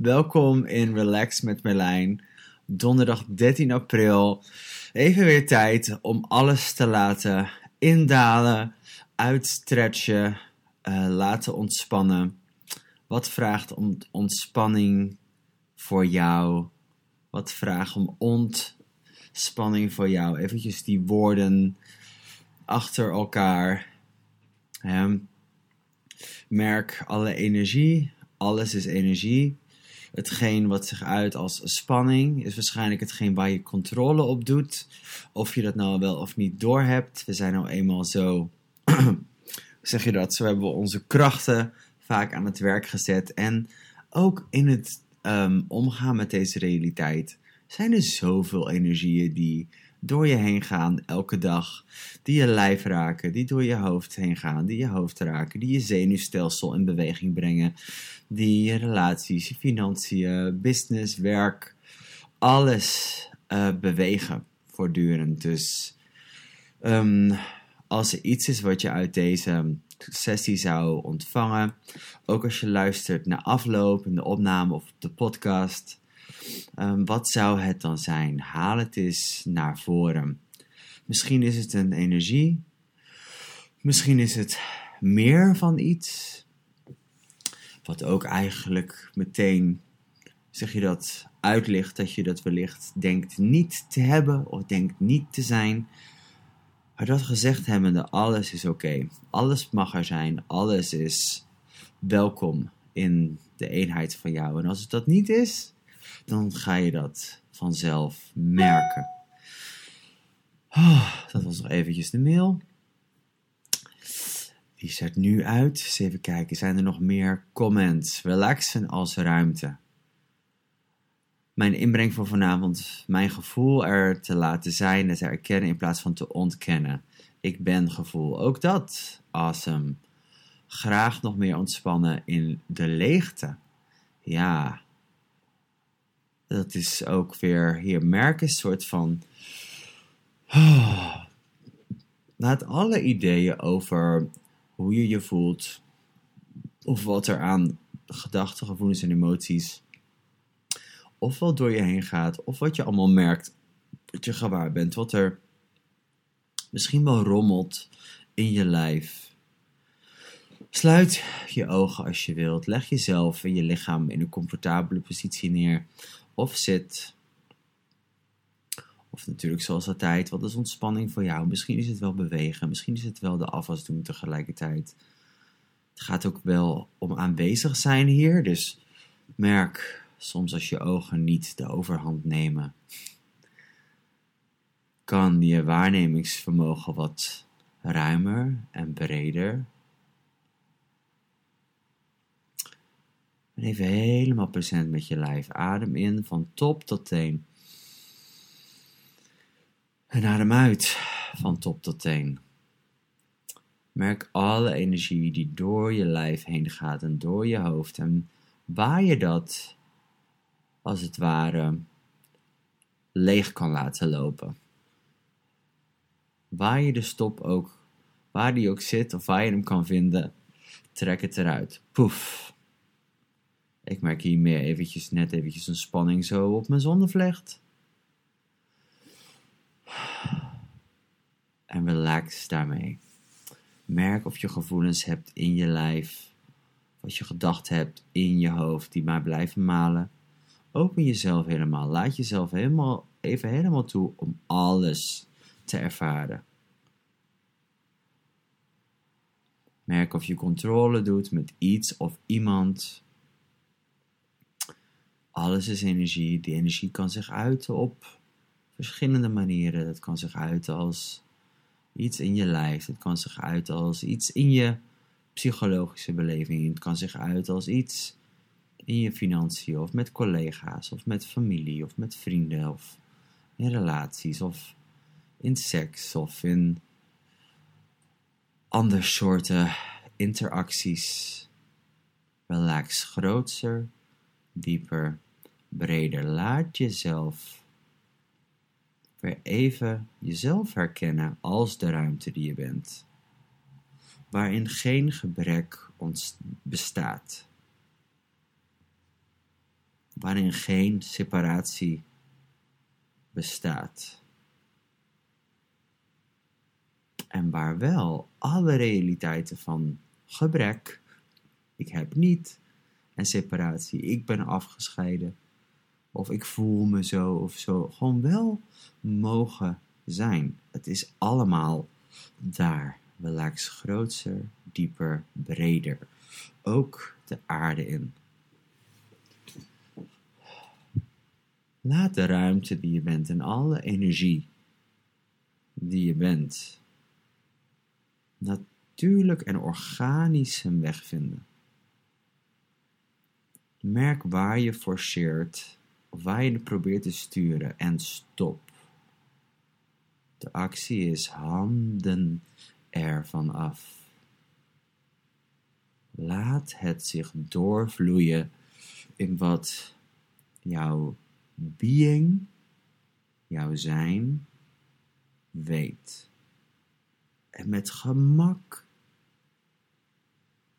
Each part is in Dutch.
welkom in Relax met Merlijn. Donderdag 13 april. Even weer tijd om alles te laten indalen, uitstretchen, uh, laten ontspannen. Wat vraagt om ontspanning voor jou? Wat vraagt om ontspanning voor jou? Eventjes die woorden achter elkaar. merk alle energie. Alles is energie. Hetgeen wat zich uit als spanning is waarschijnlijk hetgeen waar je controle op doet. Of je dat nou wel of niet doorhebt. We zijn nou eenmaal zo, zeg je dat, zo hebben we onze krachten vaak aan het werk gezet. En ook in het um, omgaan met deze realiteit zijn er zoveel energieën die door je heen gaan elke dag. Die je lijf raken, die door je hoofd heen gaan, die je hoofd raken, die je zenuwstelsel in beweging brengen, die je relaties, je financiën, business, werk, alles uh, bewegen voortdurend. Dus um, als er iets is wat je uit deze sessie zou ontvangen, ook als je luistert naar afloop in de opname of de podcast, Um, wat zou het dan zijn? Haal het eens naar voren. Misschien is het een energie. Misschien is het meer van iets. Wat ook eigenlijk meteen, zeg je dat, uitlicht dat je dat wellicht denkt niet te hebben of denkt niet te zijn. Maar dat gezegd hebbende, alles is oké. Alles mag er zijn. Alles is welkom in de eenheid van jou. En als het dat niet is, dan ga je dat vanzelf merken. Oh, dat was nog eventjes de mail. Die zet nu uit. Eens even kijken, zijn er nog meer comments? Relaxen als ruimte. Mijn inbreng voor vanavond, mijn gevoel er te laten zijn te erkennen in plaats van te ontkennen. Ik ben gevoel. Ook dat, awesome. Graag nog meer ontspannen in de leegte. Ja, dat is ook weer hier merken, een soort van. laat alle ideeën over hoe je je voelt, of wat er aan gedachten, gevoelens en emoties, of wat door je heen gaat, of wat je allemaal merkt, dat je gewaar bent, wat er misschien wel rommelt in je lijf. Sluit je ogen als je wilt. Leg jezelf en je lichaam in een comfortabele positie neer zit. Of natuurlijk zoals altijd, wat is ontspanning voor jou? Misschien is het wel bewegen, misschien is het wel de afwas doen tegelijkertijd. Het gaat ook wel om aanwezig zijn hier, dus merk soms als je ogen niet de overhand nemen, kan je waarnemingsvermogen wat ruimer en breder En even helemaal present met je lijf. Adem in van top tot teen. En adem uit van top tot teen. Merk alle energie die door je lijf heen gaat en door je hoofd. En waar je dat, als het ware, leeg kan laten lopen. Waar je de stop ook, waar die ook zit of waar je hem kan vinden, trek het eruit. Poef. Ik merk hier meer eventjes, net eventjes een spanning zo op mijn zonnevlecht. En relax daarmee. Merk of je gevoelens hebt in je lijf. Wat je gedacht hebt in je hoofd die maar blijven malen. Open jezelf helemaal. Laat jezelf helemaal, even helemaal toe om alles te ervaren. Merk of je controle doet met iets of iemand alles is energie. Die energie kan zich uiten op verschillende manieren. Het kan zich uiten als iets in je lijf. Het kan zich uiten als iets in je psychologische beleving. Het kan zich uiten als iets in je financiën of met collega's of met familie of met vrienden of in relaties of in seks of in andere soorten interacties. Relax groter, dieper breder. Laat jezelf weer even jezelf herkennen als de ruimte die je bent, waarin geen gebrek bestaat. waarin geen separatie bestaat. En waar wel alle realiteiten van gebrek, ik heb niet, en separatie, ik ben afgescheiden, of ik voel me zo of zo, gewoon wel mogen zijn. Het is allemaal daar. Relax groter, dieper, breder. Ook de aarde in. Laat de ruimte die je bent en alle energie die je bent natuurlijk en organisch zijn weg vinden. Merk waar je forceert waar probeert te sturen en stop. De actie is handen ervan af. Laat het zich doorvloeien in wat jouw being, jouw zijn, weet. En met gemak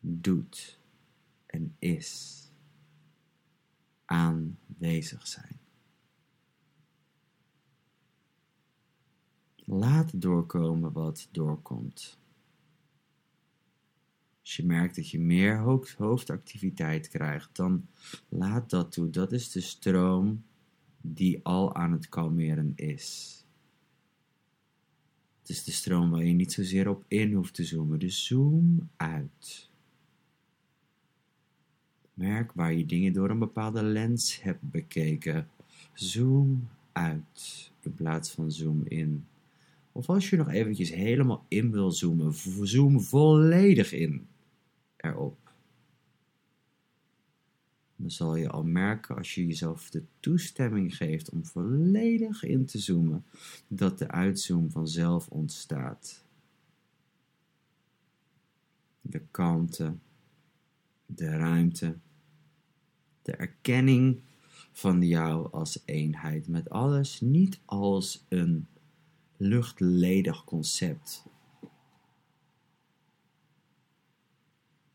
doet en is aanwezig zijn. Laat doorkomen wat doorkomt. Als je merkt dat je meer hoofdactiviteit krijgt, dan laat dat toe. Dat is de stroom die al aan het kalmeren is. Het is de stroom waar je niet zozeer op in hoeft te zoomen. Dus zoom uit. Merk waar je dingen door een bepaalde lens hebt bekeken. Zoom uit in plaats van zoom in. Of als je nog eventjes helemaal in wil zoomen, zoom volledig in erop. Dan zal je al merken als je jezelf de toestemming geeft om volledig in te zoomen, dat de uitzoom vanzelf ontstaat. De kanten, de ruimte, de erkenning van jou als eenheid met alles, niet als een luchtledig concept,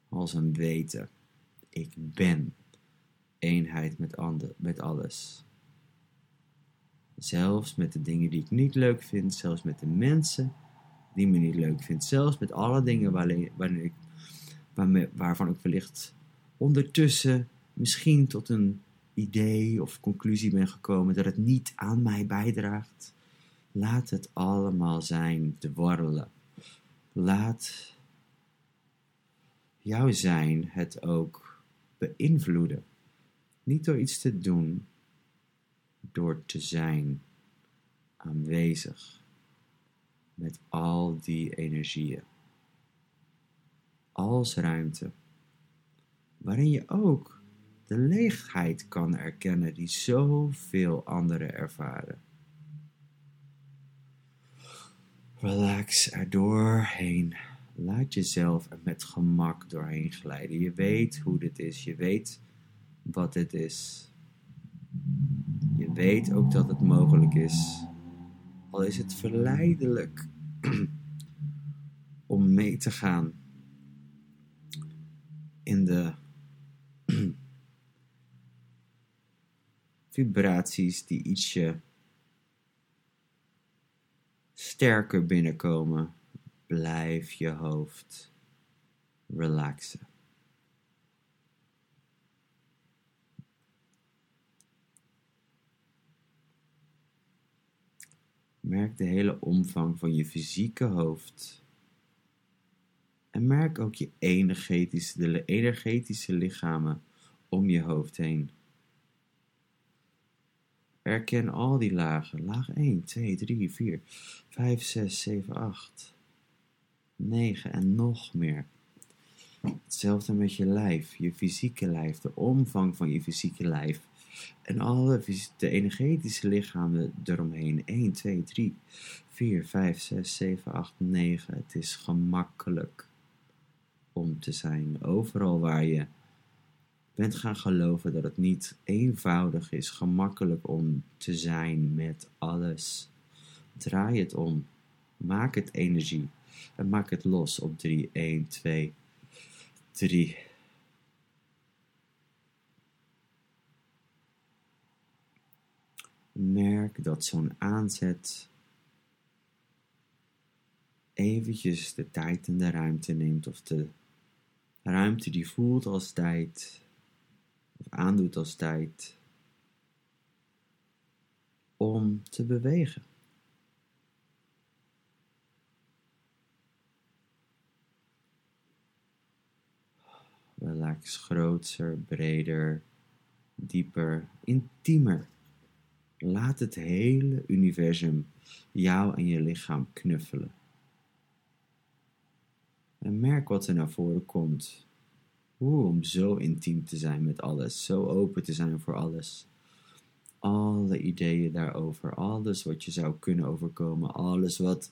als een weten. Ik ben eenheid met, ander, met alles. Zelfs met de dingen die ik niet leuk vind, zelfs met de mensen die me niet leuk vindt, zelfs met alle dingen waarin, ik, waarvan ik wellicht ondertussen misschien tot een idee of conclusie ben gekomen dat het niet aan mij bijdraagt. Laat het allemaal zijn te worrelen. Laat jouw zijn het ook beïnvloeden. Niet door iets te doen, door te zijn aanwezig met al die energieën. Als ruimte, waarin je ook de leegheid kan erkennen die zoveel anderen ervaren. Relax er doorheen. Laat jezelf er met gemak doorheen glijden. Je weet hoe dit is. Je weet wat dit is. Je weet ook dat het mogelijk is. Al is het verleidelijk om mee te gaan in de vibraties die ietsje sterker binnenkomen. Blijf je hoofd relaxen. Merk de hele omvang van je fysieke hoofd. En merk ook je energetische, de energetische lichamen om je hoofd heen. Erken al die lagen. Laag 1, 2, 3, 4, 5, 6, 7, 8, 9 en nog meer. Hetzelfde met je lijf, je fysieke lijf, de omvang van je fysieke lijf. En alle de energetische lichamen eromheen. 1, 2, 3, 4, 5, 6, 7, 8, 9. Het is gemakkelijk om te zijn. Overal waar je bent gaan geloven dat het niet eenvoudig is, gemakkelijk om te zijn met alles. Draai het om. Maak het energie. En maak het los op 3, 1, 2, 3. Merk dat zo'n aanzet eventjes de tijd en de ruimte neemt, of de ruimte die voelt als tijd, of aandoet als tijd, om te bewegen. Relax groter, breder, dieper, intiemer. Laat het hele universum jou en je lichaam knuffelen. En merk wat er naar voren komt. Hoe om zo intiem te zijn met alles, zo open te zijn voor alles. Alle ideeën daarover, alles wat je zou kunnen overkomen, alles wat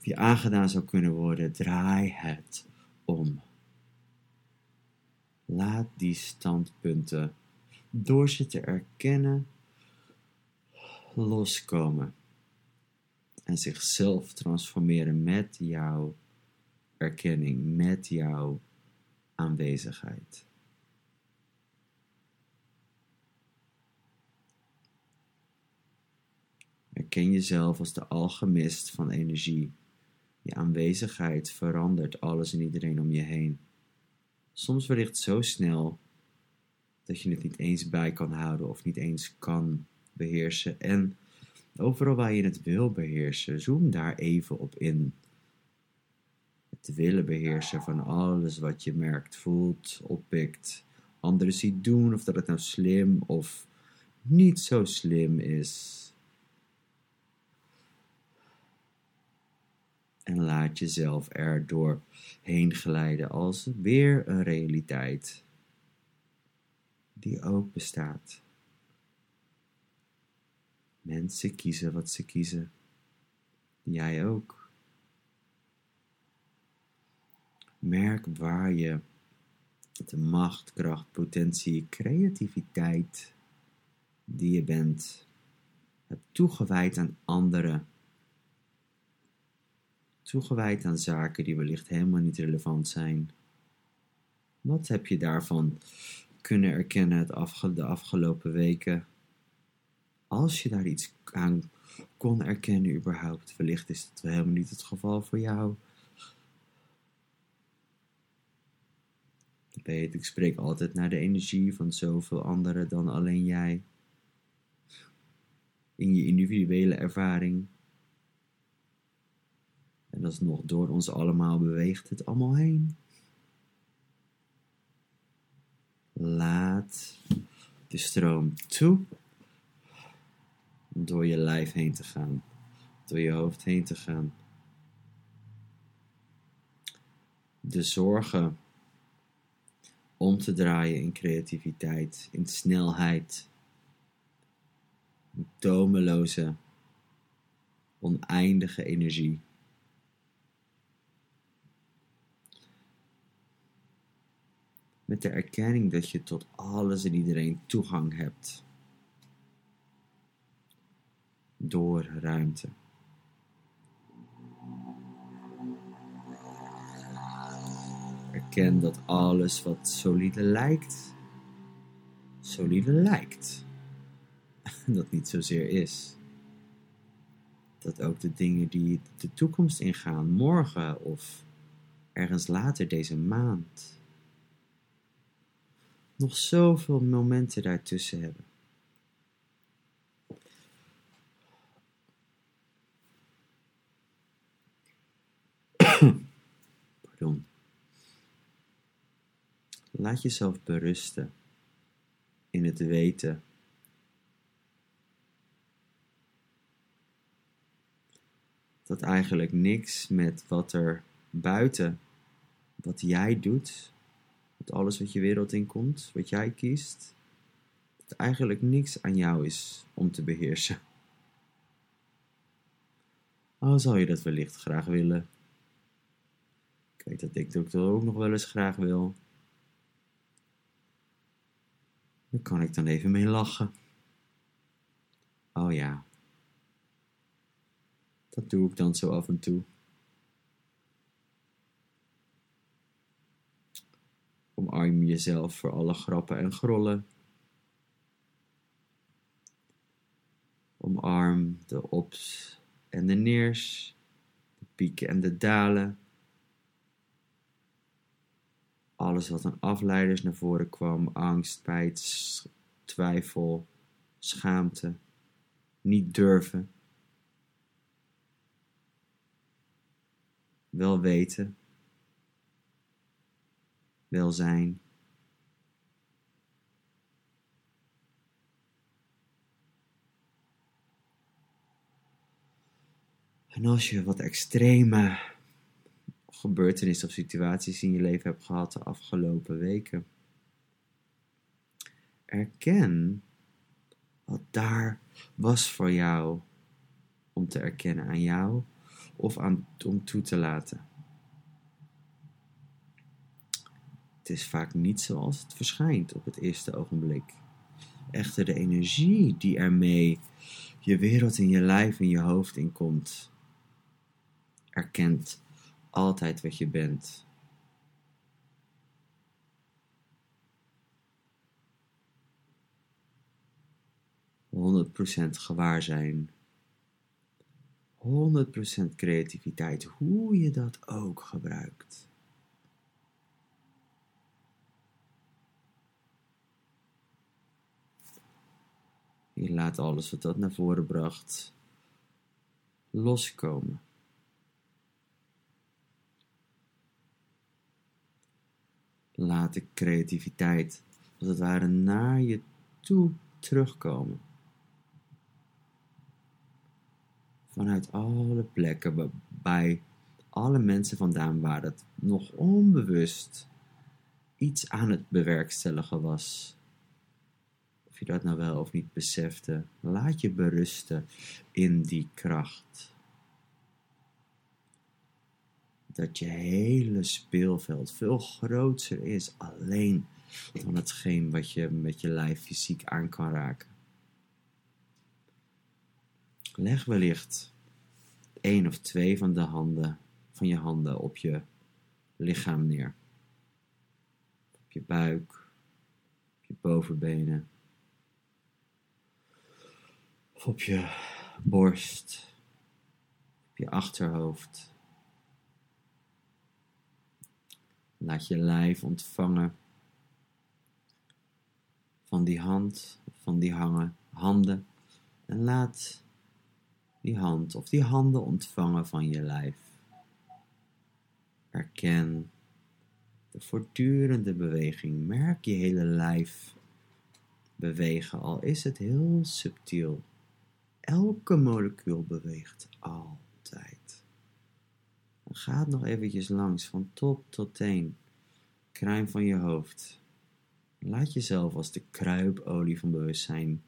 je aangedaan zou kunnen worden, draai het om. Laat die standpunten, door ze te erkennen, loskomen en zichzelf transformeren met jouw erkenning, met jouw aanwezigheid. Erken jezelf als de alchemist van energie. Je aanwezigheid verandert alles en iedereen om je heen. Soms wellicht zo snel dat je het niet eens bij kan houden of niet eens kan beheersen. En overal waar je het wil beheersen, zoom daar even op in. Het willen beheersen van alles wat je merkt, voelt, oppikt, anderen ziet doen, of dat het nou slim of niet zo slim is. En laat jezelf er doorheen glijden als weer een realiteit die ook bestaat. Mensen kiezen wat ze kiezen. Jij ook. Merk waar je de macht, kracht, potentie, creativiteit die je bent, hebt toegewijd aan anderen. Toegewijd aan zaken die wellicht helemaal niet relevant zijn. Wat heb je daarvan kunnen erkennen het de afgelopen weken? als je daar iets aan kon erkennen überhaupt. Wellicht is het helemaal niet het geval voor jou. Ik spreek altijd naar de energie van zoveel anderen dan alleen jij. In je individuele ervaring. En alsnog door ons allemaal beweegt het allemaal heen. Laat de stroom toe door je lijf heen te gaan, door je hoofd heen te gaan. De zorgen om te draaien in creativiteit, in snelheid, in tomeloze, oneindige energie. Met de erkenning dat je tot alles en iedereen toegang hebt door ruimte. Erken dat alles wat solide lijkt, solide lijkt. Dat niet zozeer is. Dat ook de dingen die de toekomst ingaan, morgen of ergens later deze maand, nog zoveel momenten daartussen hebben. Laat jezelf berusten in het weten dat eigenlijk niks met wat er buiten, wat jij doet, met alles wat je wereld inkomt, wat jij kiest, dat eigenlijk niks aan jou is om te beheersen. Al zou je dat wellicht graag willen. Ik weet dat ik dat ook nog wel eens graag wil. Daar kan ik dan even mee lachen. Oh ja. Dat doe ik dan zo af en toe. Omarm jezelf voor alle grappen en grollen. Omarm de ops en de neers, de pieken en de dalen. Alles wat aan afleiders naar voren kwam: angst, spijt, twijfel, schaamte, niet durven. Wel weten, wel zijn. En als je wat extreme gebeurtenissen of situaties in je leven hebt gehad de afgelopen weken, erken wat daar was voor jou om te erkennen aan jou of aan, om toe te laten. Het is vaak niet zoals het verschijnt op het eerste ogenblik. Echter de energie die ermee je wereld in je lijf en je hoofd inkomt, erkent altijd wat je bent. Honderd procent gewaar zijn. 100% creativiteit, hoe je dat ook gebruikt. Je laat alles wat dat naar voren bracht loskomen. Laat de creativiteit als het ware naar je toe terugkomen. Vanuit alle plekken bij alle mensen vandaan waar het nog onbewust iets aan het bewerkstelligen was. Of je dat nou wel of niet besefte, laat je berusten in die kracht dat je hele speelveld veel groter is alleen dan hetgeen wat je met je lijf fysiek aan kan raken. Leg wellicht één of twee van de handen van je handen op je lichaam neer. Op je buik, op je bovenbenen, op je borst, op je achterhoofd. Laat je lijf ontvangen van die hand, van die hangen, handen. En laat die hand of die handen ontvangen van je lijf. Erken de voortdurende beweging. Merk je hele lijf bewegen, al is het heel subtiel. Elke molecuul beweegt altijd. Ga het nog eventjes langs, van top tot teen. Kruim van je hoofd. Laat jezelf als de kruipolie van bewustzijn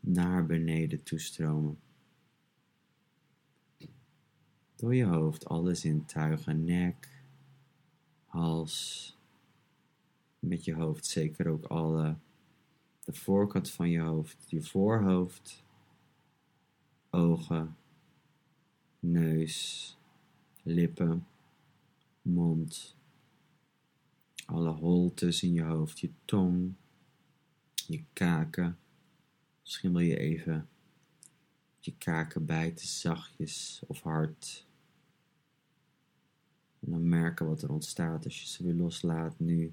naar beneden toestromen. Door je hoofd alles intuigen, nek, hals. Met je hoofd zeker ook alle, de voorkant van je hoofd, je voorhoofd, ogen, neus, lippen, mond, alle holtes in je hoofd, je tong, je kaken. Misschien wil je even je kaken bijten, zachtjes of hard. En dan merken wat er ontstaat als je ze weer loslaat. Nu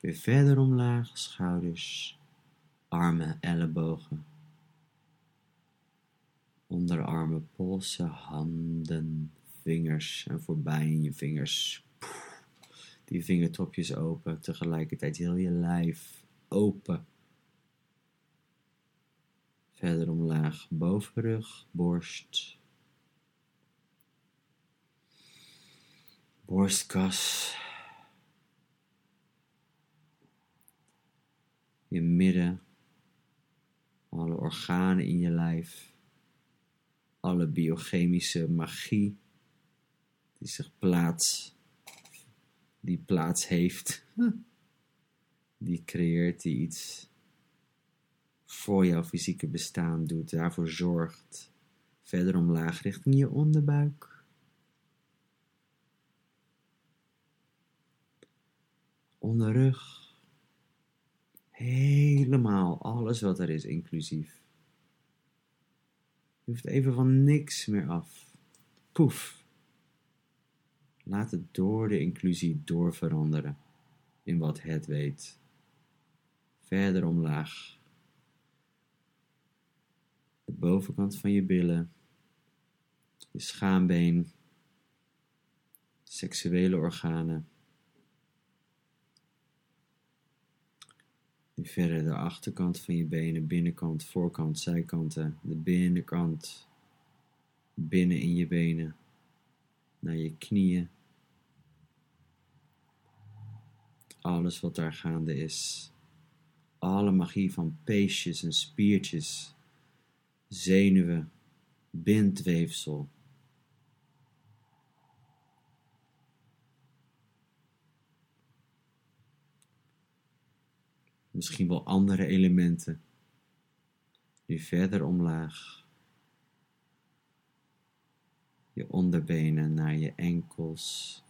weer verder omlaag, schouders, armen, ellebogen. Onderarmen, polsen, handen, vingers en voorbij in je vingers. Die vingertopjes open, tegelijkertijd heel je lijf open. Verder omlaag, bovenrug, borst. Borstkas. Je midden. Alle organen in je lijf. Alle biochemische magie die zich plaats, die plaats heeft, die creëert, die iets voor jouw fysieke bestaan doet, daarvoor zorgt, verder omlaag richting je onderbuik. Onderrug, helemaal alles wat er is inclusief. Je hoeft even van niks meer af. Poef. Laat het door de inclusie doorveranderen in wat het weet. Verder omlaag. De bovenkant van je billen, je schaambeen, seksuele organen. Nu verder de achterkant van je benen, binnenkant, voorkant, zijkanten, de binnenkant, binnen in je benen, naar je knieën. Alles wat daar gaande is. Alle magie van peesjes en spiertjes, zenuwen, bindweefsel. Misschien wel andere elementen. Nu verder omlaag. Je onderbenen naar je enkels.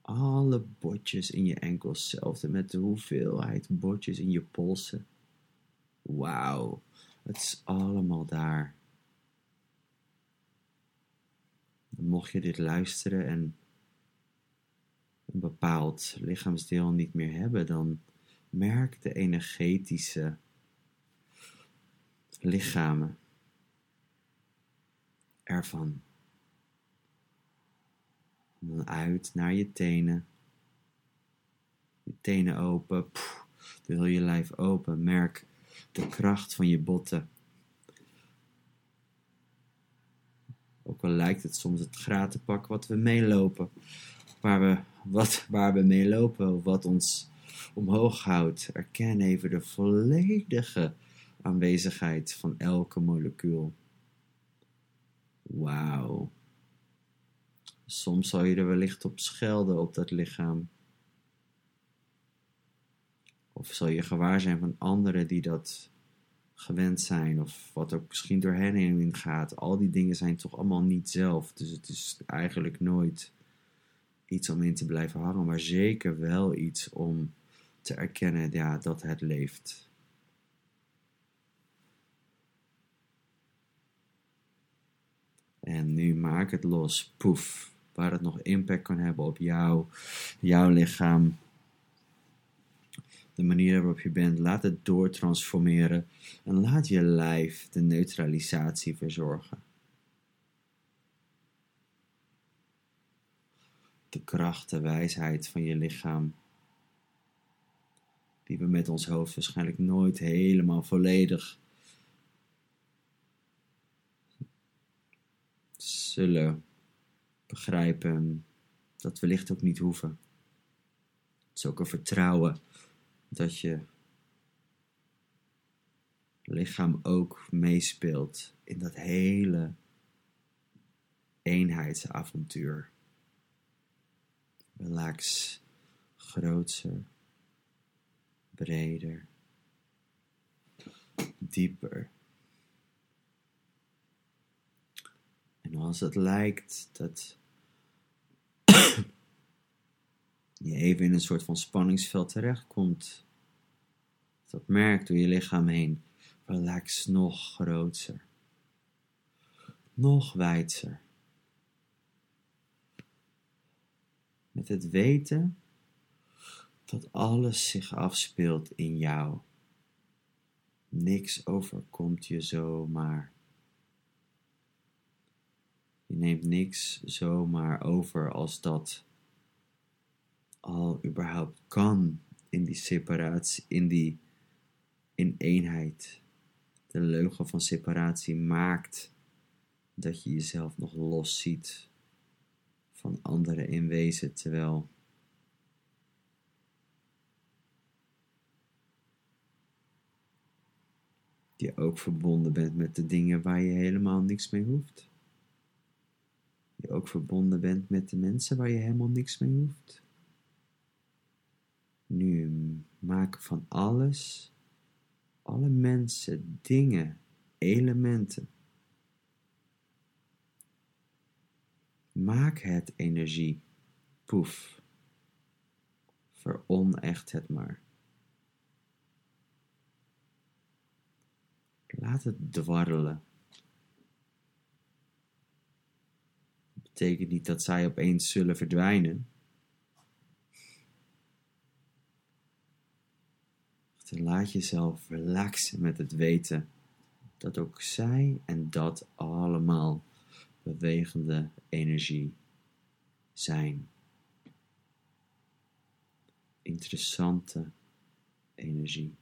Alle botjes in je enkels, hetzelfde met de hoeveelheid botjes in je polsen. Wauw, het is allemaal daar. Mocht je dit luisteren en een bepaald lichaamsdeel niet meer hebben, dan merk de energetische lichamen ervan. Dan uit naar je tenen. Je tenen open. Pff, je lijf open. Merk de kracht van je botten. Ook al lijkt het soms het gratenpak wat we meelopen. Waar we, wat, waar we mee lopen. Of wat ons omhoog houdt. Erken even de volledige aanwezigheid van elke molecuul. Wauw. Soms zal je er wellicht op schelden op dat lichaam. Of zal je gewaar zijn van anderen die dat gewend zijn, of wat ook misschien door hen heen gaat. Al die dingen zijn toch allemaal niet zelf. Dus het is eigenlijk nooit iets om in te blijven hangen, maar zeker wel iets om te erkennen ja, dat het leeft. En nu maak het los, poef, waar het nog impact kan hebben op jou, jouw lichaam, de manier waarop je bent. Laat het doortransformeren. En laat je lijf de neutralisatie verzorgen. De kracht, de wijsheid van je lichaam. Die we met ons hoofd waarschijnlijk nooit helemaal volledig zullen begrijpen, dat wellicht ook niet hoeven. Het is ook een vertrouwen dat je lichaam ook meespeelt in dat hele eenheidsavontuur. Relax, grootser breder, dieper. En als het lijkt dat je even in een soort van spanningsveld terechtkomt, dat merkt door je lichaam heen, relax nog groter, nog wijdser. Met het weten dat alles zich afspeelt in jou. Niks overkomt je zomaar. Neemt niks zomaar over als dat al überhaupt kan in die separatie, in die in eenheid. De leugen van separatie maakt dat je jezelf nog los ziet van anderen in wezen, terwijl je ook verbonden bent met de dingen waar je helemaal niks mee hoeft. Je ook verbonden bent met de mensen waar je helemaal niks mee hoeft. Nu maak van alles, alle mensen, dingen, elementen. Maak het energie. Poef. Veronecht het maar. Laat het dwarrelen betekent niet dat zij opeens zullen verdwijnen. Laat jezelf relaxen met het weten dat ook zij en dat allemaal bewegende energie zijn. Interessante energie.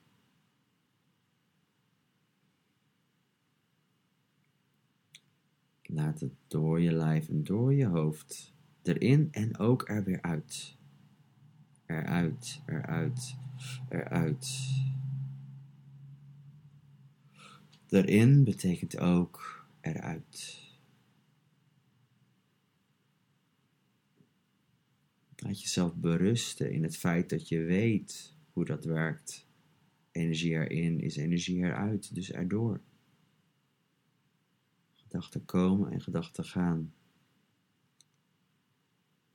Laat het door je lijf en door je hoofd erin en ook er weer uit. Eruit, eruit, eruit. Erin betekent ook eruit. Laat jezelf berusten in het feit dat je weet hoe dat werkt. Energie erin is energie eruit, dus erdoor. Gedachten komen en gedachten gaan.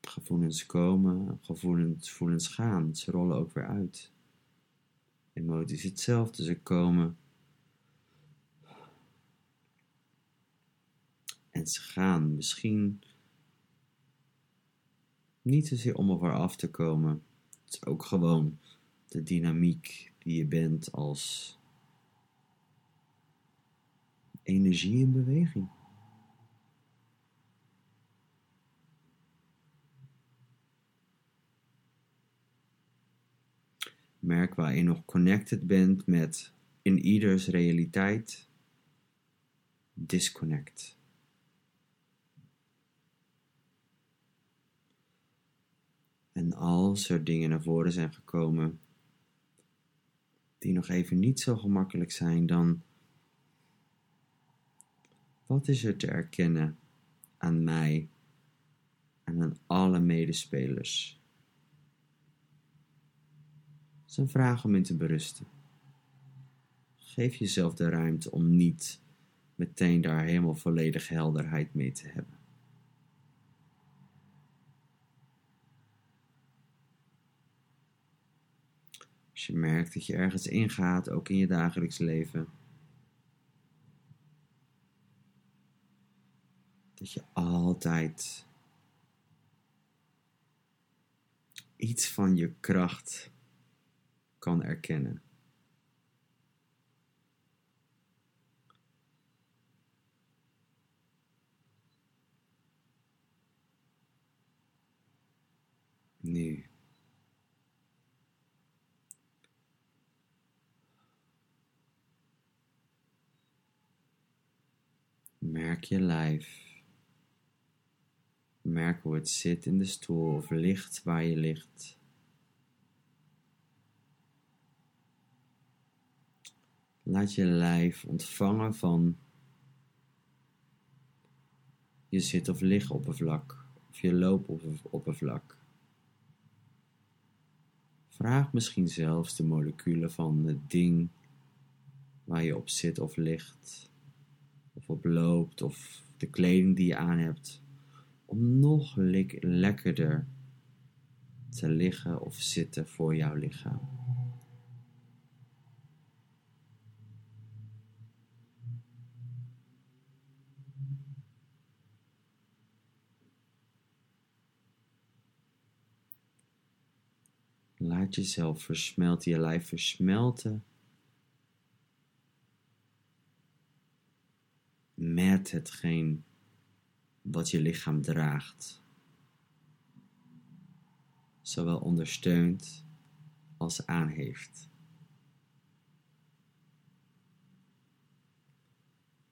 Gevoelens komen, gevoelens, gevoelens gaan. Ze rollen ook weer uit. Emoties hetzelfde, ze komen en ze gaan. Misschien niet zozeer om er af te komen. Het is ook gewoon de dynamiek die je bent als energie in beweging. Merk waar je nog connected bent met in ieders realiteit. Disconnect. En als er dingen naar voren zijn gekomen die nog even niet zo gemakkelijk zijn, dan wat is er te erkennen aan mij en aan alle medespelers? Het is een vraag om in te berusten. Geef jezelf de ruimte om niet meteen daar helemaal volledig helderheid mee te hebben. Als je merkt dat je ergens ingaat, ook in je dagelijks leven. Dat je altijd iets van je kracht kan erkennen. Nu. Merk je lijf. Merk hoe het zit in de stoel of ligt waar je ligt. Laat je lijf ontvangen van je zit of lig oppervlak of je loop oppervlak. Vraag misschien zelfs de moleculen van het ding waar je op zit of ligt of op loopt of de kleding die je aan hebt, om nog lekkerder te liggen of zitten voor jouw lichaam. Laat jezelf versmelten, je lijf versmelten met hetgeen wat je lichaam draagt. Zowel ondersteunt als aanheeft.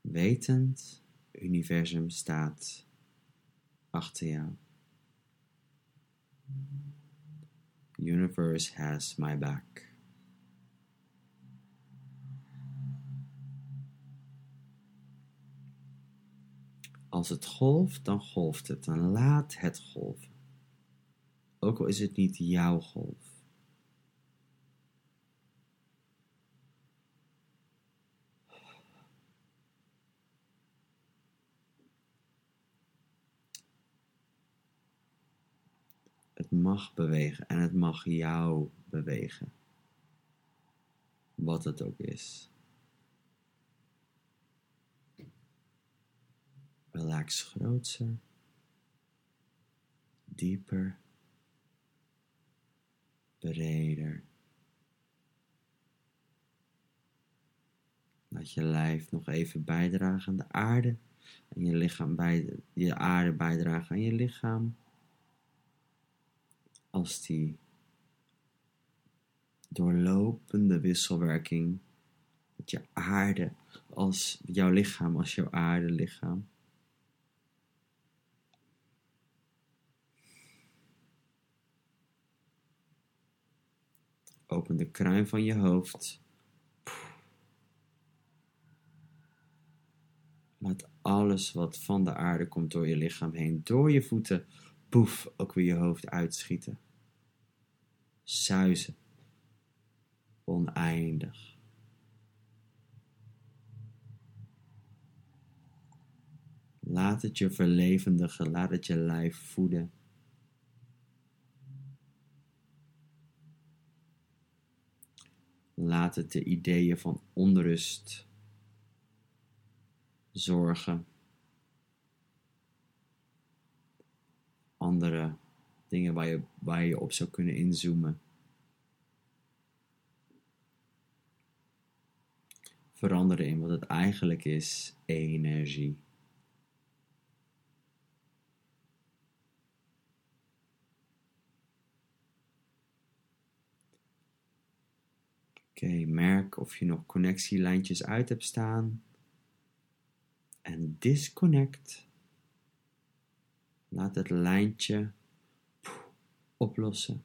Wetend, universum staat achter jou. Universe has my back. Als het golft, dan golft het. Dan laat het golven. Ook al is het niet jouw golf. Het mag bewegen en het mag jou bewegen. Wat het ook is. Relax grootser dieper, breder. Laat je lijf nog even bijdragen aan de aarde. En je lichaam bij je aarde bijdragen aan je lichaam. Als die doorlopende wisselwerking met je aarde als jouw lichaam, als jouw aarde lichaam. Open de kruin van je hoofd. Laat alles wat van de aarde komt door je lichaam heen, door je voeten, poef, ook weer je hoofd uitschieten. Suizen. Oneindig. Laat het je verlevendigen, laat het je lijf voeden. Laat het de ideeën van onrust, zorgen, andere dingen waar je, waar je op zou kunnen inzoomen. Veranderen in wat het eigenlijk is: energie. Oké, merk of je nog connectielijntjes uit hebt staan. En disconnect. Laat het lijntje oplossen.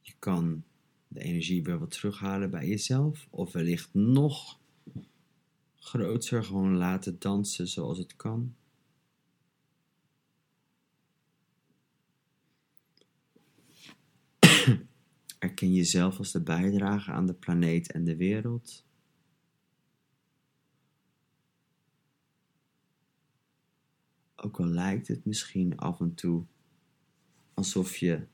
Je kan de energie weer wat terughalen bij jezelf. Of wellicht nog groter gewoon laten dansen zoals het kan. Erken jezelf als de bijdrage aan de planeet en de wereld. Ook al lijkt het misschien af en toe alsof je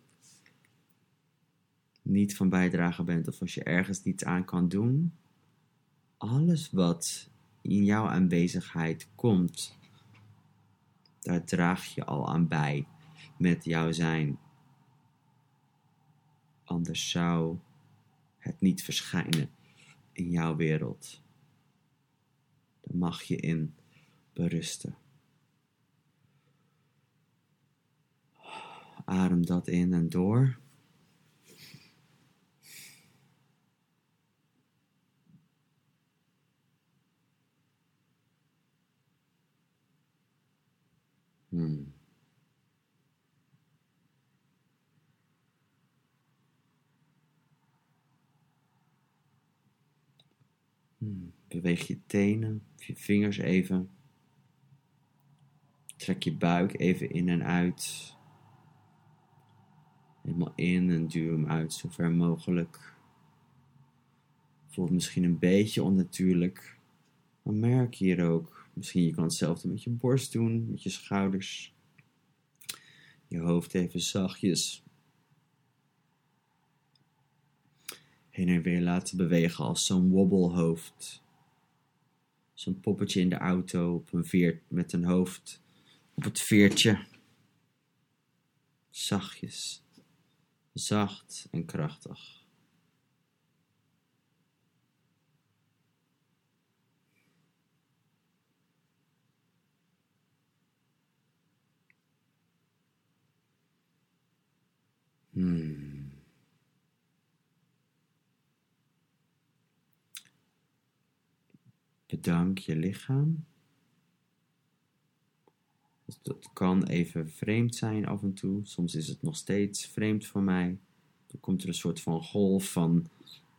niet van bijdrage bent of als je ergens niets aan kan doen, alles wat in jouw aanwezigheid komt, daar draag je al aan bij met jouw zijn. Anders zou het niet verschijnen in jouw wereld. Daar mag je in berusten. Adem dat in en door. Hmm. Hmm. Beweeg je tenen je vingers even. Trek je buik even in en uit. Helemaal in en duw hem uit zo ver mogelijk. Voelt misschien een beetje onnatuurlijk. Maar merk hier ook Misschien je kan hetzelfde met je borst doen, met je schouders. Je hoofd even zachtjes heen en weer laten bewegen als zo'n wobbelhoofd. Zo'n poppetje in de auto op een veer met een hoofd op het veertje. Zachtjes, zacht en krachtig. Hmm. Bedank je lichaam. Dus dat kan even vreemd zijn af en toe. Soms is het nog steeds vreemd voor mij. Dan komt er een soort van golf van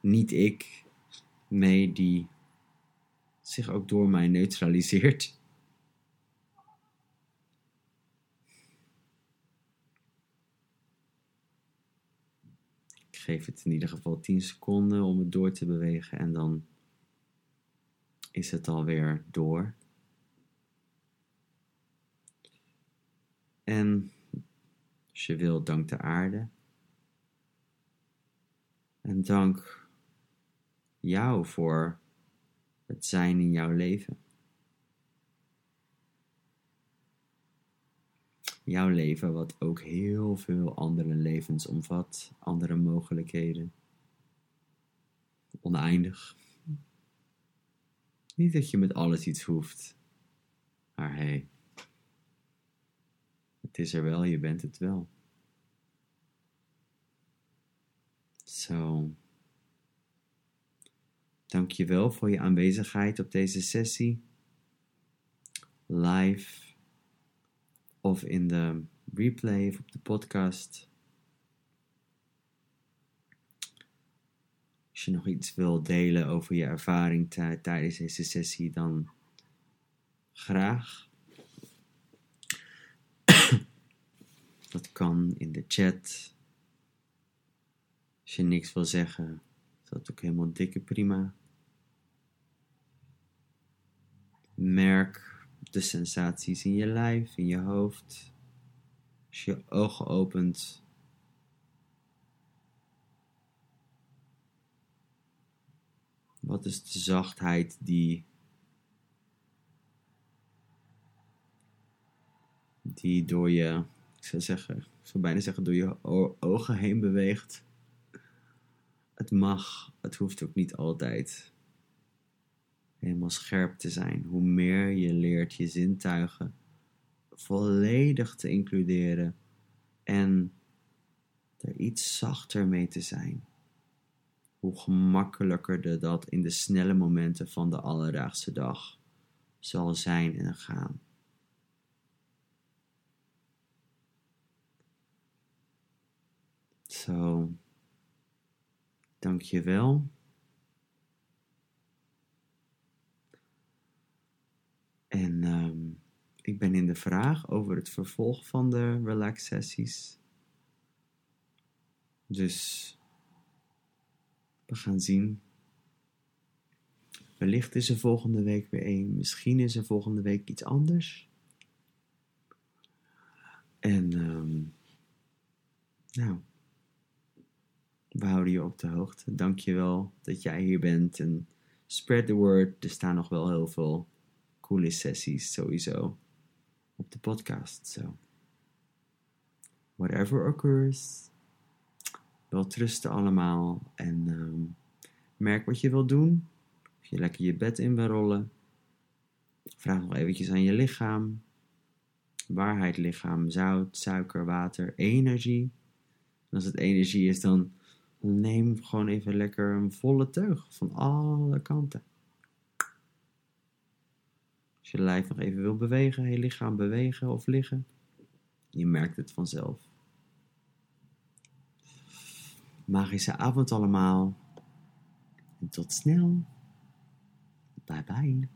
niet ik mee die zich ook door mij neutraliseert. geef het in ieder geval 10 seconden om het door te bewegen en dan is het alweer door. En als je wilt, dank de aarde En dank jou voor het zijn in jouw leven. Jouw leven, wat ook heel veel andere levens omvat, andere mogelijkheden. Oneindig. Niet dat je met alles iets hoeft, maar hé, hey, het is er wel, je bent het wel. Zo. Dank je wel voor je aanwezigheid op deze sessie. Live of in de replay of op de podcast. Als je nog iets wil delen over je ervaring tijdens deze sessie, dan graag. Dat kan in de chat. Als je niks wil zeggen, is dat ook helemaal dikke prima. Merk de sensaties in je lijf, in je hoofd. Als je ogen opent. Wat is de zachtheid die, die door je, ik zou zeggen, ik zou bijna zeggen door je ogen heen beweegt? Het mag, het hoeft ook niet altijd helemaal scherp te zijn. Hoe meer je leert je zintuigen volledig te includeren en er iets zachter mee te zijn. Hoe gemakkelijker dat in de snelle momenten van de alledaagse dag zal zijn en gaan. Zo, dank je wel. En ehm, ik ben in de vraag over het vervolg van de relax sessies. Dus we gaan zien. Wellicht is er volgende week weer één. Misschien is er volgende week iets anders. En um, nou, we houden je op de hoogte. Dank je wel dat jij hier bent. En spread the word. Er staan nog wel heel veel coole sessies sowieso op de podcast. So. Whatever occurs. Wel trusten allemaal. En um, merk wat je wilt doen. Of je lekker je bed in wil rollen. Vraag nog eventjes aan je lichaam. Waarheid lichaam, zout, suiker, water, energie. En als het energie is, dan neem gewoon even lekker een volle teug van alle kanten. Als je lijf nog even wil bewegen, je lichaam bewegen of liggen, je merkt het vanzelf. Magische avond allemaal. En tot snel. Bye bye.